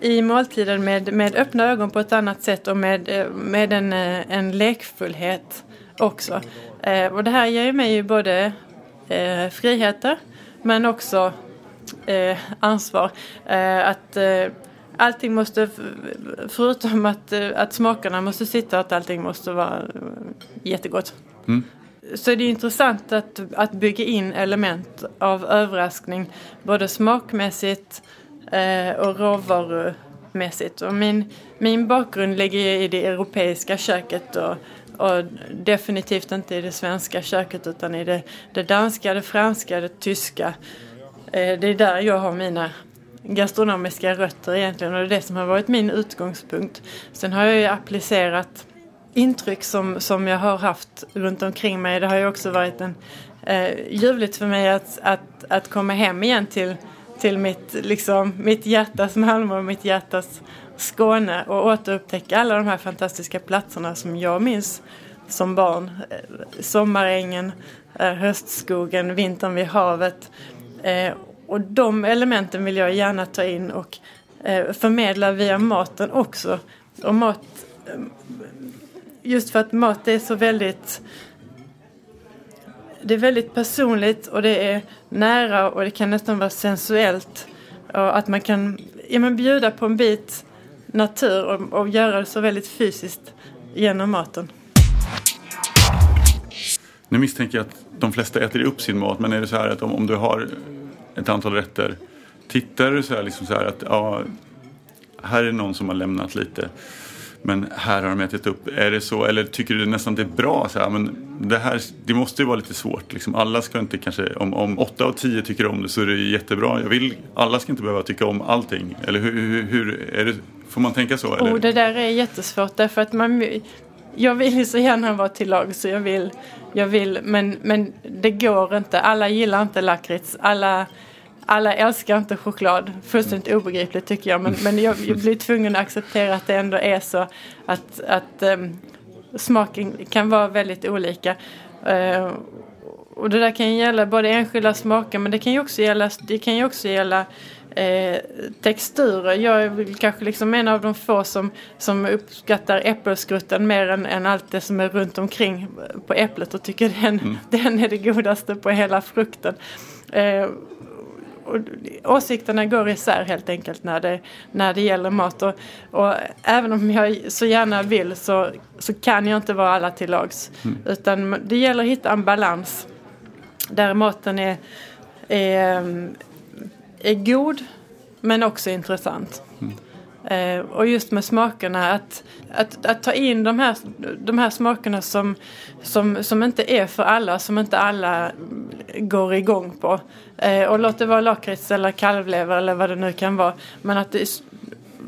Speaker 1: i måltiden med, med öppna ögon på ett annat sätt och med, eh, med en, eh, en lekfullhet också. Uh, och det här ger ju mig ju både uh, friheter men också uh, ansvar. att allting måste, förutom att, att smakerna måste sitta, att allting måste vara jättegott. Mm. Så det är intressant att, att bygga in element av överraskning både smakmässigt eh, och råvarumässigt. Och min, min bakgrund ligger i det europeiska köket och, och definitivt inte i det svenska köket utan i det, det danska, det franska, det tyska. Eh, det är där jag har mina gastronomiska rötter egentligen och det är det som har varit min utgångspunkt. Sen har jag ju applicerat intryck som, som jag har haft runt omkring mig. Det har ju också varit en, eh, ljuvligt för mig att, att, att komma hem igen till, till mitt, liksom, mitt hjärtas Malmö och mitt hjärtas Skåne och återupptäcka alla de här fantastiska platserna som jag minns som barn. Eh, sommarängen, eh, höstskogen, vintern vid havet. Eh, och de elementen vill jag gärna ta in och eh, förmedla via maten också. Och mat, eh, just för att mat är så väldigt det är väldigt personligt och det är nära och det kan nästan vara sensuellt. Och att man kan ja, men bjuda på en bit natur och, och göra det så väldigt fysiskt genom maten.
Speaker 2: Nu misstänker jag att de flesta äter upp sin mat men är det så här att om, om du har ett antal rätter. Tittar du så här, liksom så här att ja, här är någon som har lämnat lite. Men här har de ätit upp. Är det så? Eller tycker du nästan det är bra? Så här, men det, här, det måste ju vara lite svårt. Liksom, alla ska inte kanske, om, om 8 av 10 tycker om det så är det jättebra. Jag vill, alla ska inte behöva tycka om allting. Eller hur, hur, hur är det, får man tänka så? Eller?
Speaker 1: Oh, det där är jättesvårt därför att man, jag vill ju så gärna vara till lag så jag vill, jag vill men, men det går inte. Alla gillar inte lakrits. Alla alla älskar inte choklad. Fullständigt obegripligt tycker jag. Men, men jag, jag [laughs] blir tvungen att acceptera att det ändå är så att, att um, smaken kan vara väldigt olika. Uh, och det där kan ju gälla både enskilda smaker men det kan ju också gälla, det kan ju också gälla eh, texturer. Jag är väl kanske liksom en av de få som, som uppskattar äppelskrutten mer än, än allt det som är runt omkring på äpplet och tycker den, mm. [laughs] den är det godaste på hela frukten. Eh, och åsikterna går isär helt enkelt när det, när det gäller mat. Och, och även om jag så gärna vill så, så kan jag inte vara alla till lags. Mm. Utan det gäller att hitta en balans där maten är, är, är god men också intressant. Mm. Eh, och just med smakerna, att, att, att ta in de här, de här smakerna som, som, som inte är för alla, som inte alla går igång på. Eh, och låt det vara lakrits eller kalvlever eller vad det nu kan vara. Men att det,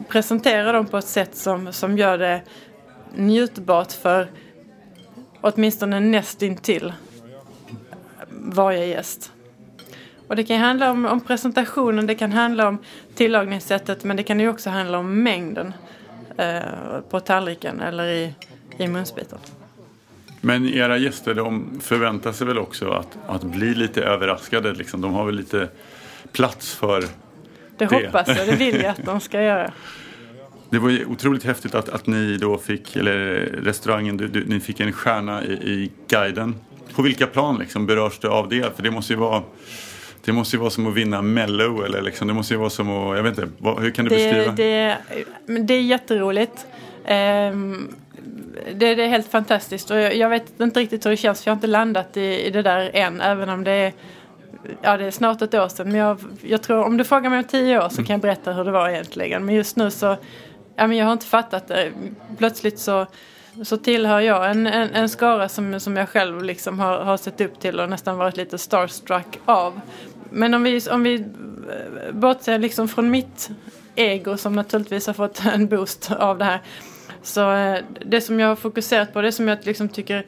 Speaker 1: presentera dem på ett sätt som, som gör det njutbart för åtminstone nästintill varje gäst. Och det kan handla om, om, presentationen, det kan handla om tillagningssättet men det kan ju också handla om mängden eh, på tallriken eller i, i munsbiten.
Speaker 2: Men era gäster de förväntar sig väl också att, att bli lite överraskade? Liksom. De har väl lite plats för det?
Speaker 1: Det hoppas jag, det vill jag att de ska göra. [laughs]
Speaker 2: Det var ju otroligt häftigt att, att ni då fick, eller restaurangen, du, du, ni fick en stjärna i, i guiden. På vilka plan liksom berörs det av det? För det måste ju vara det måste ju vara som att vinna Mello eller liksom, det måste ju vara som att, jag vet inte, vad, hur kan du
Speaker 1: det,
Speaker 2: beskriva?
Speaker 1: Det, det är jätteroligt. Um, det, det, är helt fantastiskt och jag, jag, vet inte riktigt hur det känns för jag har inte landat i, i det där än även om det är Ja, det är snart ett år sedan men jag, jag tror om du frågar mig om tio år så kan jag berätta hur det var egentligen. Men just nu så, ja men jag har inte fattat det. Plötsligt så så tillhör jag en, en, en skara som, som jag själv liksom har, har sett upp till och nästan varit lite starstruck av. Men om vi, om vi eh, bortser liksom från mitt ego som naturligtvis har fått en boost av det här. Så eh, det som jag har fokuserat på, det som jag liksom tycker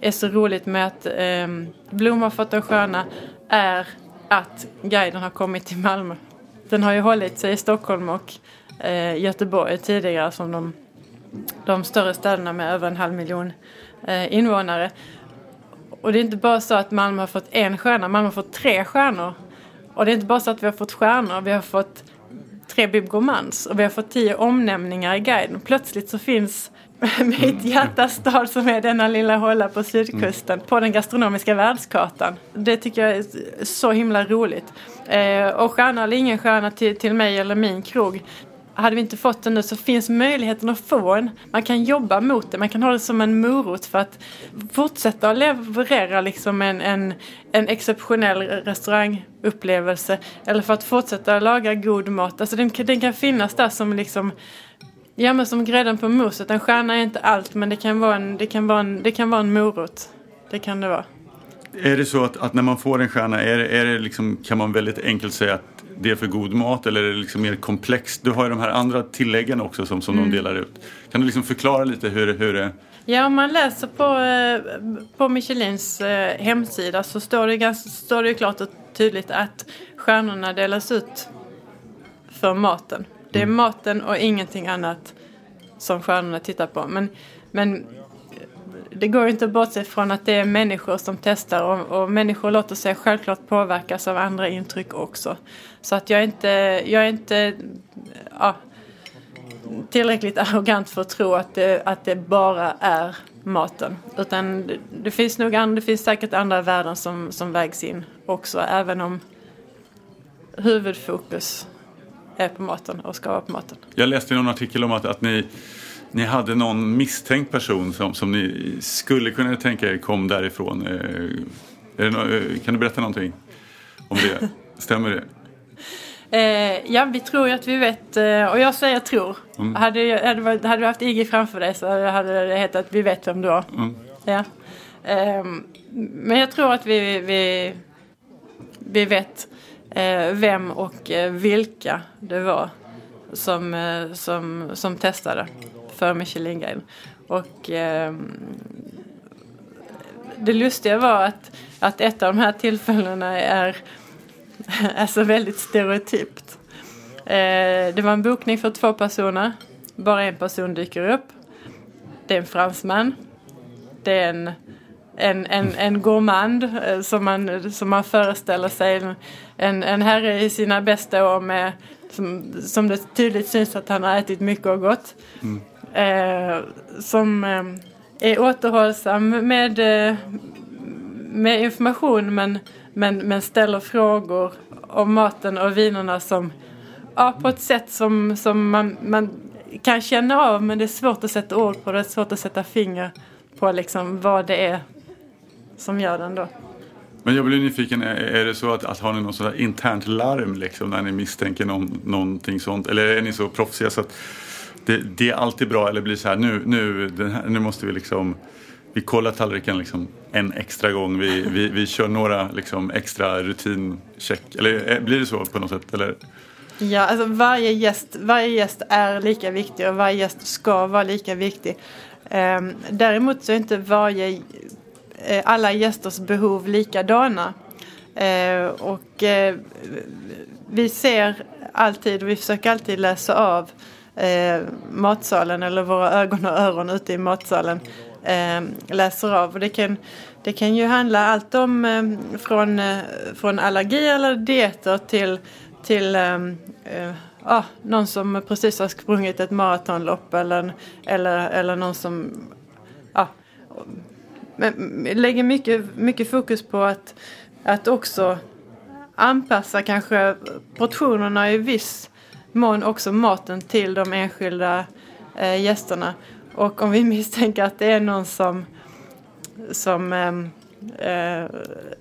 Speaker 1: är så roligt med att eh, Blom har fått en stjärna är att guiden har kommit till Malmö. Den har ju hållit sig i Stockholm och eh, Göteborg tidigare som de, de större städerna med över en halv miljon eh, invånare. Och det är inte bara så att Malmö har fått en stjärna, Malmö har fått tre stjärnor. Och det är inte bara så att vi har fått stjärnor, vi har fått tre Bib Gourmands och vi har fått tio omnämningar i guiden. Plötsligt så finns [laughs] mitt hjärtas stad som är denna lilla håla på sydkusten mm. på den gastronomiska världskartan. Det tycker jag är så himla roligt. Eh, och stjärna eller ingen stjärna till, till mig eller min krog hade vi inte fått den nu så finns möjligheten att få en. Man kan jobba mot det, man kan ha det som en morot för att fortsätta att leverera liksom en, en, en exceptionell restaurangupplevelse. Eller för att fortsätta laga god mat. Alltså den, den kan finnas där som liksom Ja men som grädden på moset. En stjärna är inte allt men det kan vara en, det kan vara en, det kan vara en morot. Det kan det vara.
Speaker 2: Är det så att, att när man får en stjärna, är, är det liksom, kan man väldigt enkelt säga att det är för god mat eller är det liksom mer komplext? Du har ju de här andra tilläggen också som, som mm. de delar ut. Kan du liksom förklara lite hur, hur det
Speaker 1: Ja, om man läser på, eh, på Michelins eh, hemsida så står det, ganska, står det klart och tydligt att stjärnorna delas ut för maten. Det är mm. maten och ingenting annat som stjärnorna tittar på. Men, men det går inte att bortse från att det är människor som testar och, och, människor låter sig självklart påverkas av andra intryck också. Så att jag är inte, jag är inte ja, tillräckligt arrogant för att tro att det, att det bara är maten. Utan det, det finns nog det finns säkert andra värden som, som vägs in också även om huvudfokus är på maten och ska vara på maten.
Speaker 2: Jag läste i någon artikel om att, att ni ni hade någon misstänkt person som, som ni skulle kunna tänka er kom därifrån. Eh, no eh, kan du berätta någonting om det? [laughs] Stämmer det?
Speaker 1: Eh, ja, vi tror ju att vi vet, eh, och jag säger tror. Mm. Hade, hade, hade du haft IG framför dig så hade det hetat vi vet vem du är. Mm. Ja. Eh, men jag tror att vi, vi, vi vet eh, vem och vilka det var som, som, som testade för Michelin-guiden. Och eh, det lustiga var att, att ett av de här tillfällena är alltså väldigt stereotypt. Eh, det var en bokning för två personer. Bara en person dyker upp. Det är en fransman. Det är en, en, en, en gourmand eh, som man, som man föreställer sig. En, en herre i sina bästa år med som, som det tydligt syns att han har ätit mycket och gott. Mm Eh, som eh, är återhållsam med, eh, med information men, men, men ställer frågor om maten och vinerna som, ja, på ett sätt som, som man, man kan känna av men det är svårt att sätta ord på det, det är svårt att sätta finger på liksom vad det är som gör den då.
Speaker 2: Men jag blir nyfiken, är, är det så att, att har ni något sådant internt larm liksom när ni misstänker någon, någonting sånt? Eller är ni så proffsiga så att det, det är alltid bra eller blir det så här nu, nu, den här, nu måste vi liksom vi kollar tallriken liksom en extra gång. Vi, vi, vi kör några liksom extra rutincheck. Eller eh, blir det så på något sätt? Eller?
Speaker 1: Ja, alltså varje gäst, varje gäst är lika viktig och varje gäst ska vara lika viktig. Um, däremot så är inte varje, eh, alla gästers behov likadana. Uh, och uh, vi ser alltid, och vi försöker alltid läsa av eh, matsalen eller våra ögon och öron ute i matsalen eh, läser av. Och det kan, det kan ju handla allt om eh, från, eh, från allergi eller dieter till till ehm, ah, någon som precis har sprungit ett maratonlopp eller, eller, eller någon som ah, lägger mycket, mycket fokus på att, att också anpassa kanske portionerna i viss mån också maten till de enskilda eh, gästerna. Och om vi [laughs] misstänker att det är någon som, som, eh, eh,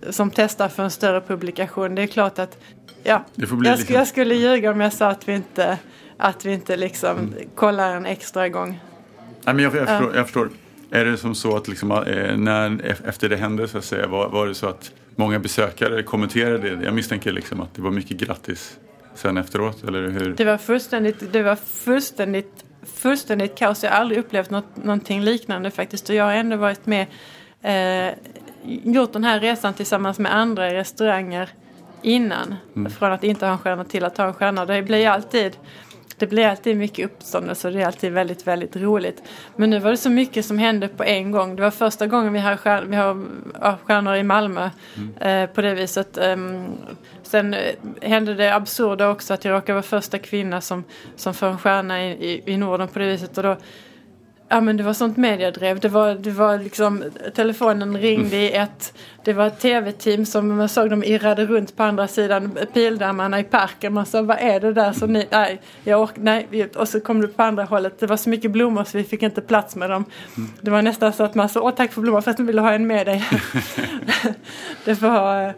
Speaker 1: som testar för en större publikation, det är klart att ja, jag, liksom... jag, skulle ljuga om jag sa att vi inte, att vi inte liksom mm. kollar en extra gång.
Speaker 2: Nej, men jag, jag, förstår, jag förstår. Är det som så att liksom, eh, när, efter det hände så att säga, var, var det så att många besökare kommenterade det? Jag misstänker liksom att det var mycket grattis sen efteråt, eller hur?
Speaker 1: Det var fullständigt, det var fullständigt, fullständigt kaos. Jag har aldrig upplevt något, någonting liknande faktiskt. Och jag har ändå varit med, eh, gjort den här resan tillsammans med andra i restauranger innan. Mm. Från att inte ha en stjärna till att ha en stjärna. Det blir alltid det blir alltid mycket uppståndelse och det är alltid väldigt, väldigt roligt. Men nu var det så mycket som hände på en gång. Det var första gången vi har, stjärn, vi har stjärnor i Malmö mm. eh, på det viset. Um, sen eh, hände det absurda också att jag råkade vara första kvinna som, som får en stjärna i, i, i Norden på det viset. Och då, Ja men det var sånt mediedrev. Det var, det var liksom, telefonen ringde i ett, det var ett tv-team som man såg dem irrade runt på andra sidan pildammarna i parken. Man sa vad är det där? Så ni, nej, jag ork, nej. Och så kom det på andra hållet. Det var så mycket blommor så vi fick inte plats med dem. Mm. Det var nästan så att man sa åh tack för blommor för att de ville ha en med dig. [laughs] det var,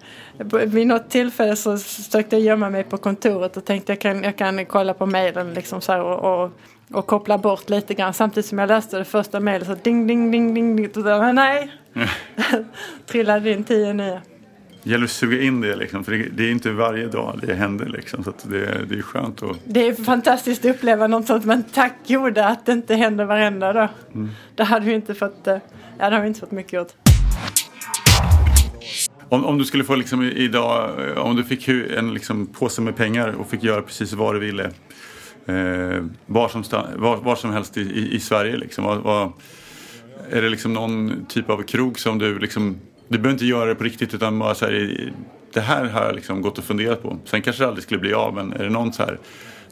Speaker 1: vid något tillfälle så försökte jag gömma mig på kontoret och tänkte jag kan, jag kan kolla på mejlen liksom så här och, och och koppla bort lite grann. Samtidigt som jag läste det första mejlet så ding, ding, ding, ding. ding och då, nej! [laughs] Trillade in tio nya.
Speaker 2: Det gäller att suga in det liksom, för det, det är inte varje dag det händer liksom. Så det, det är skönt att...
Speaker 1: Det är fantastiskt att uppleva något sånt, men tack gode att det inte händer varenda dag. Mm. Det hade vi inte fått, eh, ja, det har vi inte fått mycket gjort.
Speaker 2: Om, om du skulle få liksom idag, eh, om du fick en liksom påse med pengar och fick göra precis vad du ville eh, var, som var, var, som helst i, i, i Sverige. Liksom. Var, var, är det liksom någon typ av krog som du liksom, du behöver inte göra det på riktigt utan bara så här, det här har jag liksom gått och funderat på. Sen kanske det aldrig skulle bli av men är det någon så här,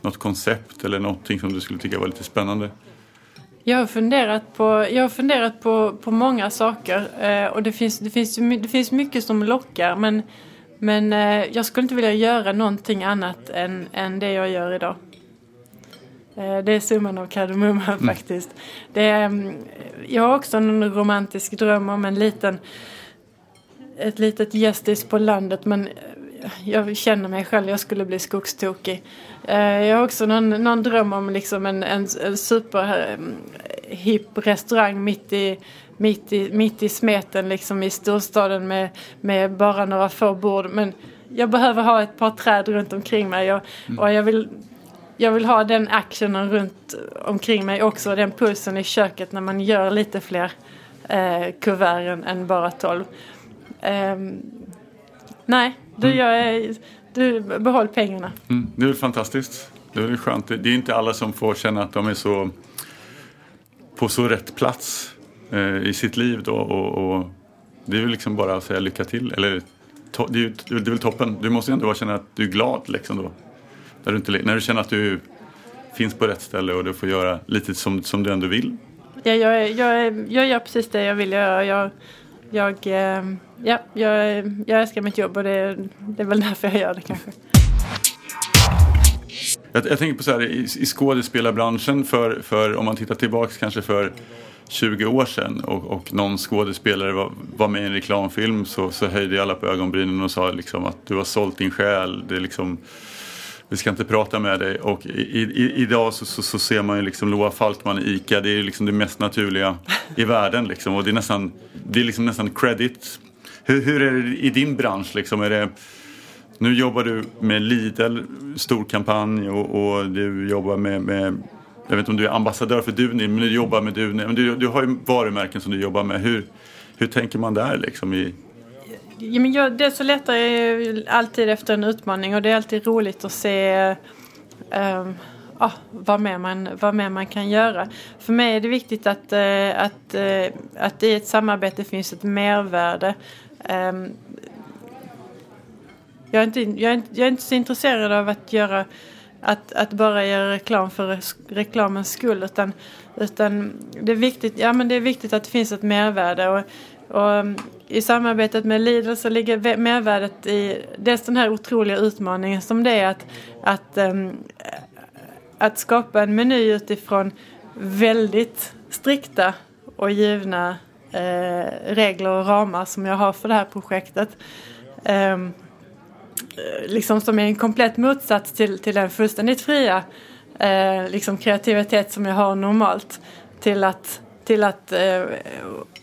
Speaker 2: något koncept eller någonting som du skulle tycka var lite spännande?
Speaker 1: Jag har funderat på, jag har funderat på, på många saker eh, och det finns, det, finns, det finns mycket som lockar men, men eh, jag skulle inte vilja göra någonting annat än, än det jag gör idag. Eh, det är summan av kardemumman mm. faktiskt. Är, mm, jag har också en romantisk dröm om en liten, ett litet gästis på landet men eh, jag känner mig själv, jag skulle bli skogstokig. Eh, jag har också någon, någon dröm om liksom en, en, en superhipp restaurang mitt i, mitt, i, mitt i smeten liksom i storstaden med, med bara några få bord. Men jag behöver ha ett par träd runt omkring mig mm. och jag vill jag vill ha den actionen runt omkring mig också. Den pulsen i köket när man gör lite fler eh, kuvert än, än bara 12. Eh, nej, du, mm. jag, du behåll pengarna.
Speaker 2: Mm, det är väl fantastiskt. Det är väl skönt. Det är inte alla som får känna att de är så på så rätt plats eh, i sitt liv då. Och, och, det är väl liksom bara att säga lycka till. Eller, to, det, är, det är väl toppen. Du måste ändå känna att du är glad liksom då. När du, inte, när du känner att du finns på rätt ställe och du får göra lite som, som du ändå vill.
Speaker 1: Ja, jag, jag, jag gör precis det jag vill göra. Jag, jag, eh, ja, jag, jag älskar mitt jobb och det, det är väl därför jag gör det kanske.
Speaker 2: Jag, jag tänker på så här i, i skådespelarbranschen för, för om man tittar tillbaks kanske för 20 år sedan och, och någon skådespelare var, var med i en reklamfilm så, så höjde alla på ögonbrynen och sa liksom att du har sålt din själ. Det är liksom, vi ska inte prata med dig. Och i, i, idag så, så, så, ser man ju liksom Loa Falkman i ICA. Det är liksom det mest naturliga i världen. Liksom. Och det är nästan, det är liksom nästan credit. Hur, hur är det i din bransch? Liksom? Är det, nu jobbar du med Lidl, stor kampanj och, och du jobbar med, med jag vet inte om du är ambassadör för Duni, men du jobbar med Duni. Men du, du har ju varumärken som du jobbar med. Hur, hur tänker man där liksom? I...
Speaker 1: Ja, men jag, det så letar jag alltid efter en utmaning och det är alltid roligt att se um, ah, vad, mer man, vad mer man kan göra. För mig är det viktigt att, uh, att, uh, att i ett samarbete finns ett mervärde. Um, jag, är inte, jag, är inte, jag är inte så intresserad av att göra att, att bara göra reklam för reklamens skull utan, utan det, är viktigt, ja, men det är viktigt att det finns ett mervärde. Och, och um, I samarbetet med Lidl så ligger mervärdet i dels den här otroliga utmaningen som det är att, att, um, att skapa en meny utifrån väldigt strikta och givna eh, regler och ramar som jag har för det här projektet. Ehm, eh, liksom som är en komplett motsats till, till den fullständigt fria eh, liksom kreativitet som jag har normalt. Till att, till att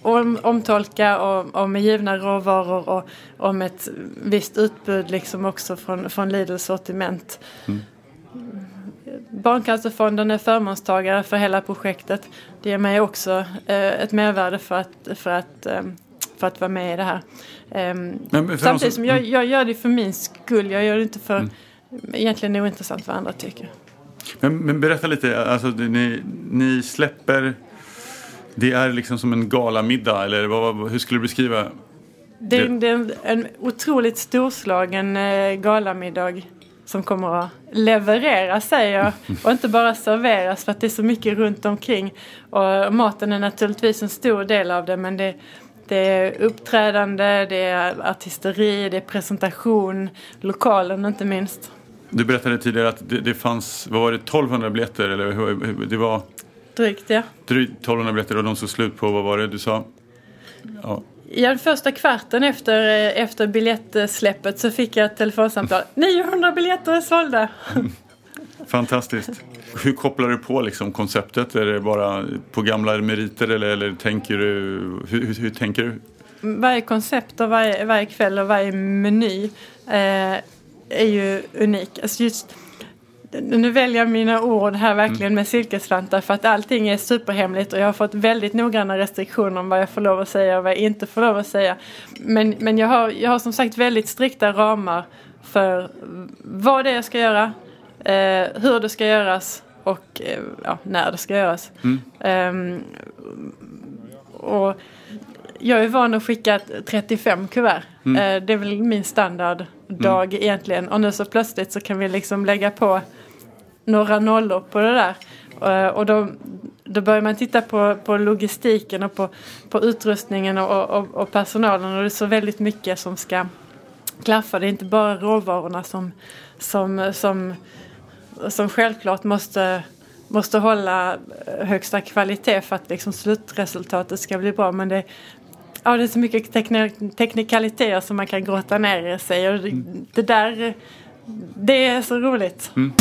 Speaker 1: om, omtolka och, med givna råvaror och om ett visst utbud liksom också från, från Lidls sortiment. Mm. Barncancerfonden är förmånstagare för hela projektet. Det ger mig också eh, ett mervärde för att, för att eh, för att vara med i det här. Um, samtidigt som, som jag, jag, gör det för min skull. Jag gör det inte för mm. egentligen ointressant vad andra tycker.
Speaker 2: Men, men berätta lite, alltså, ni, ni släpper, det är liksom som en galamiddag eller vad, hur skulle du beskriva?
Speaker 1: Det är, det är en, otroligt storslagen eh, galamiddag som kommer att levereras säger jag [laughs] och inte bara serveras för att det är så mycket runt omkring. Och maten är naturligtvis en stor del av det men det, det är uppträdande, det är artisteri, det är presentation, lokalen inte minst.
Speaker 2: Du berättade tidigare att det, det fanns, vad var det, 1200 biljetter eller det var?
Speaker 1: Drygt ja.
Speaker 2: Drygt 1200 biljetter och de såg slut på, vad var det du sa?
Speaker 1: Ja. Ja, den första kvarten efter, efter biljettsläppet så fick jag ett telefonsamtal. [laughs] 900 biljetter är sålda!
Speaker 2: Fantastiskt. Hur kopplar du på liksom konceptet? Är det bara på gamla meriter eller, eller tänker du, hur, hur, hur, tänker du?
Speaker 1: Varje koncept och varje, varje kväll och varje meny eh, är ju unik. Alltså just, nu väljer jag mina ord här verkligen mm. med silkesvantar för att allting är superhemligt och jag har fått väldigt noggranna restriktioner om vad jag får lov att säga och vad jag inte får lov att säga. Men, men jag, har, jag har som sagt väldigt strikta ramar för vad det är jag ska göra, eh, hur det ska göras och eh, ja, när det ska göras. Mm. Um, och jag är van att skicka 35 kuvert. Mm. Uh, det är väl min standarddag mm. egentligen. Och nu så plötsligt så kan vi liksom lägga på några nollor på det där. Uh, och då, då börjar man titta på, på logistiken och på, på utrustningen och, och, och personalen. Och det är så väldigt mycket som ska klaffa. Det är inte bara råvarorna som, som, som som självklart måste, måste hålla högsta kvalitet för att liksom slutresultatet ska bli bra. Men det, ja, det är så mycket teknikaliteter som man kan gråta ner sig och det, mm. det där, det är så roligt. Mm.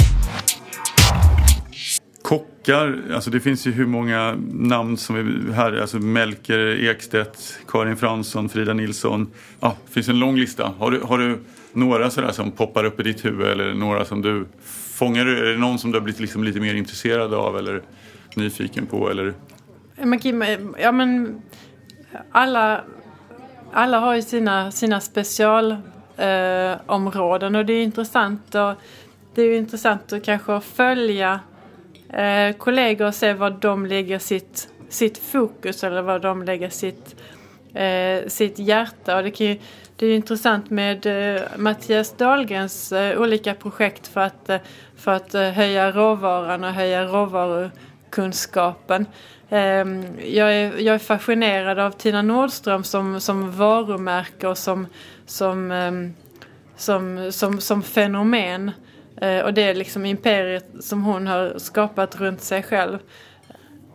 Speaker 2: Kockar, alltså det finns ju hur många namn som är här, alltså Melker Ekstedt, Karin Fransson, Frida Nilsson. Ja, det finns en lång lista. Har du, har du några sådär som poppar upp i ditt huvud eller några som du Fångar är det någon som du har blivit liksom lite mer intresserad av eller nyfiken på? Eller?
Speaker 1: Kim, ja men alla, alla har ju sina, sina specialområden eh, och det är intressant och det är intressant att kanske följa eh, kollegor och se var de lägger sitt, sitt fokus eller var de lägger sitt, eh, sitt hjärta. Och det kan ju, det är intressant med eh, Mattias Dahlgrens eh, olika projekt för att, eh, för att eh, höja råvaran och höja råvaror Ehm, jag är, jag är fascinerad av Tina Nordström som, som varumärke och som, som, ehm, som, som, som fenomen. Och det är liksom imperiet som hon har skapat runt sig själv.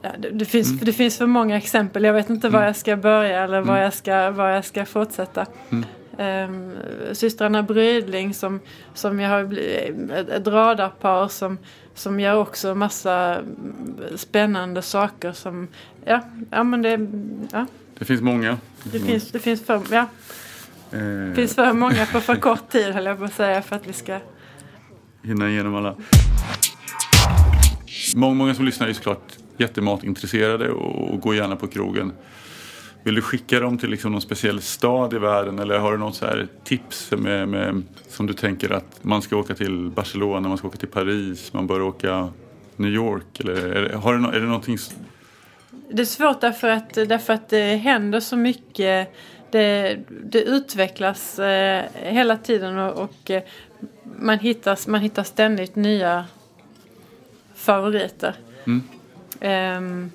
Speaker 1: Ja, det, det, finns, det finns för många exempel. Jag vet inte var jag ska börja eller var, jag, ska, var jag ska fortsätta. Um, systrarna Brydling som, som jag har blivit, ett radarpar som, som gör också massa spännande saker som, ja, ja men det, ja,
Speaker 2: Det finns många.
Speaker 1: det finns, det finns för, ja,
Speaker 2: Eh,
Speaker 1: finns för många på för kort tid höll jag på att säga för att vi ska
Speaker 2: hinna igenom alla. Många, många som lyssnar är såklart jättematintresserade och, och går gärna på krogen. Vill du skicka dem till liksom någon speciell stad i världen eller har du något så här tips med, med, som du tänker att man ska åka till Barcelona, man ska åka till Paris, man bör åka New York? Eller är, det- har du, är det någonting
Speaker 1: Det är svårt därför att, därför att det händer så mycket. Det, det utvecklas eh, hela tiden och, och eh, man, hittar, man hittar ständigt nya favoriter. Ehm,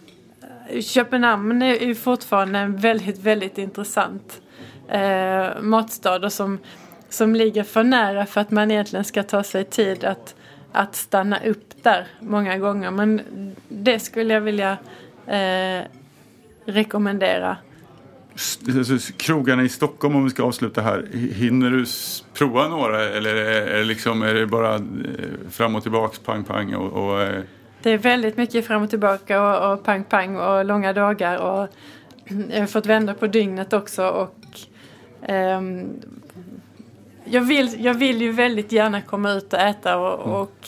Speaker 1: Köpenhamn är ju fortfarande en väldigt, väldigt intressant eh, matstad och som, som ligger för nära för att man egentligen ska ta sig tid att, att stanna upp där många gånger. Men det skulle jag vilja eh, rekommendera.
Speaker 2: krogarna i Stockholm om vi ska avsluta här. Hinner du prova några eller är, det liksom, är det bara eh, fram och tillbaks, pang pang och, och eh,
Speaker 1: det är väldigt mycket fram och tillbaka och, och pang pang och långa dagar och [clears throat] jag har fått vända på dygnet också och ehm, jag, vill, jag vill ju väldigt gärna komma ut och äta och, och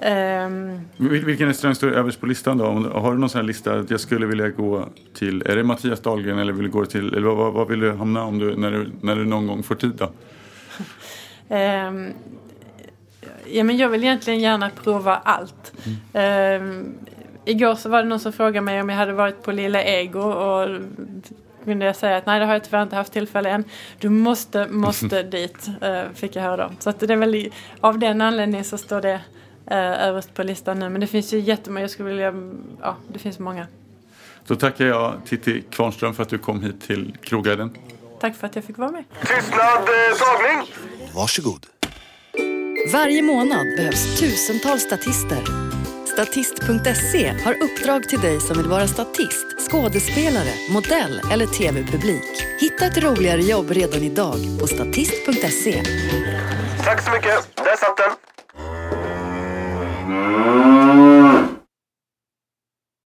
Speaker 1: ehm,
Speaker 2: Vil- Vilken restaurang står överst på listan då? Har du någon sån här lista att jag skulle vilja gå till, är det Mattias Dahlgren eller vill du gå till, eller vad, vad, vill du hamna om du, när, du, när du någon gång får tid då?
Speaker 1: Ehm, ja, men jag vill egentligen gärna prova allt. Ehm, igår så var det någon som frågade mig om jag hade varit på Lilla Ego och kunde jag säga att nej det har jag tyvärr inte haft tillfälle än. Du måste, måste [laughs] dit, eh, fick jag höra då. Så att det är väl i- av den anledningen så står det eh, överst på listan nu. Men det finns ju jättemånga, jag skulle vilja, ja det finns många.
Speaker 2: Då tackar jag Titti Kvarnström för att du kom hit till Kroguiden.
Speaker 1: Tack för att jag fick vara med.
Speaker 3: Tystnad, eh, tagning.
Speaker 4: Varsågod.
Speaker 5: Varje månad behövs tusentals statister. Statist.se har uppdrag till dig som vill vara statist, skådespelare, modell eller tv-publik. Hitta ett roligare jobb redan idag på statist.se.
Speaker 3: Tack så mycket. Där satt den.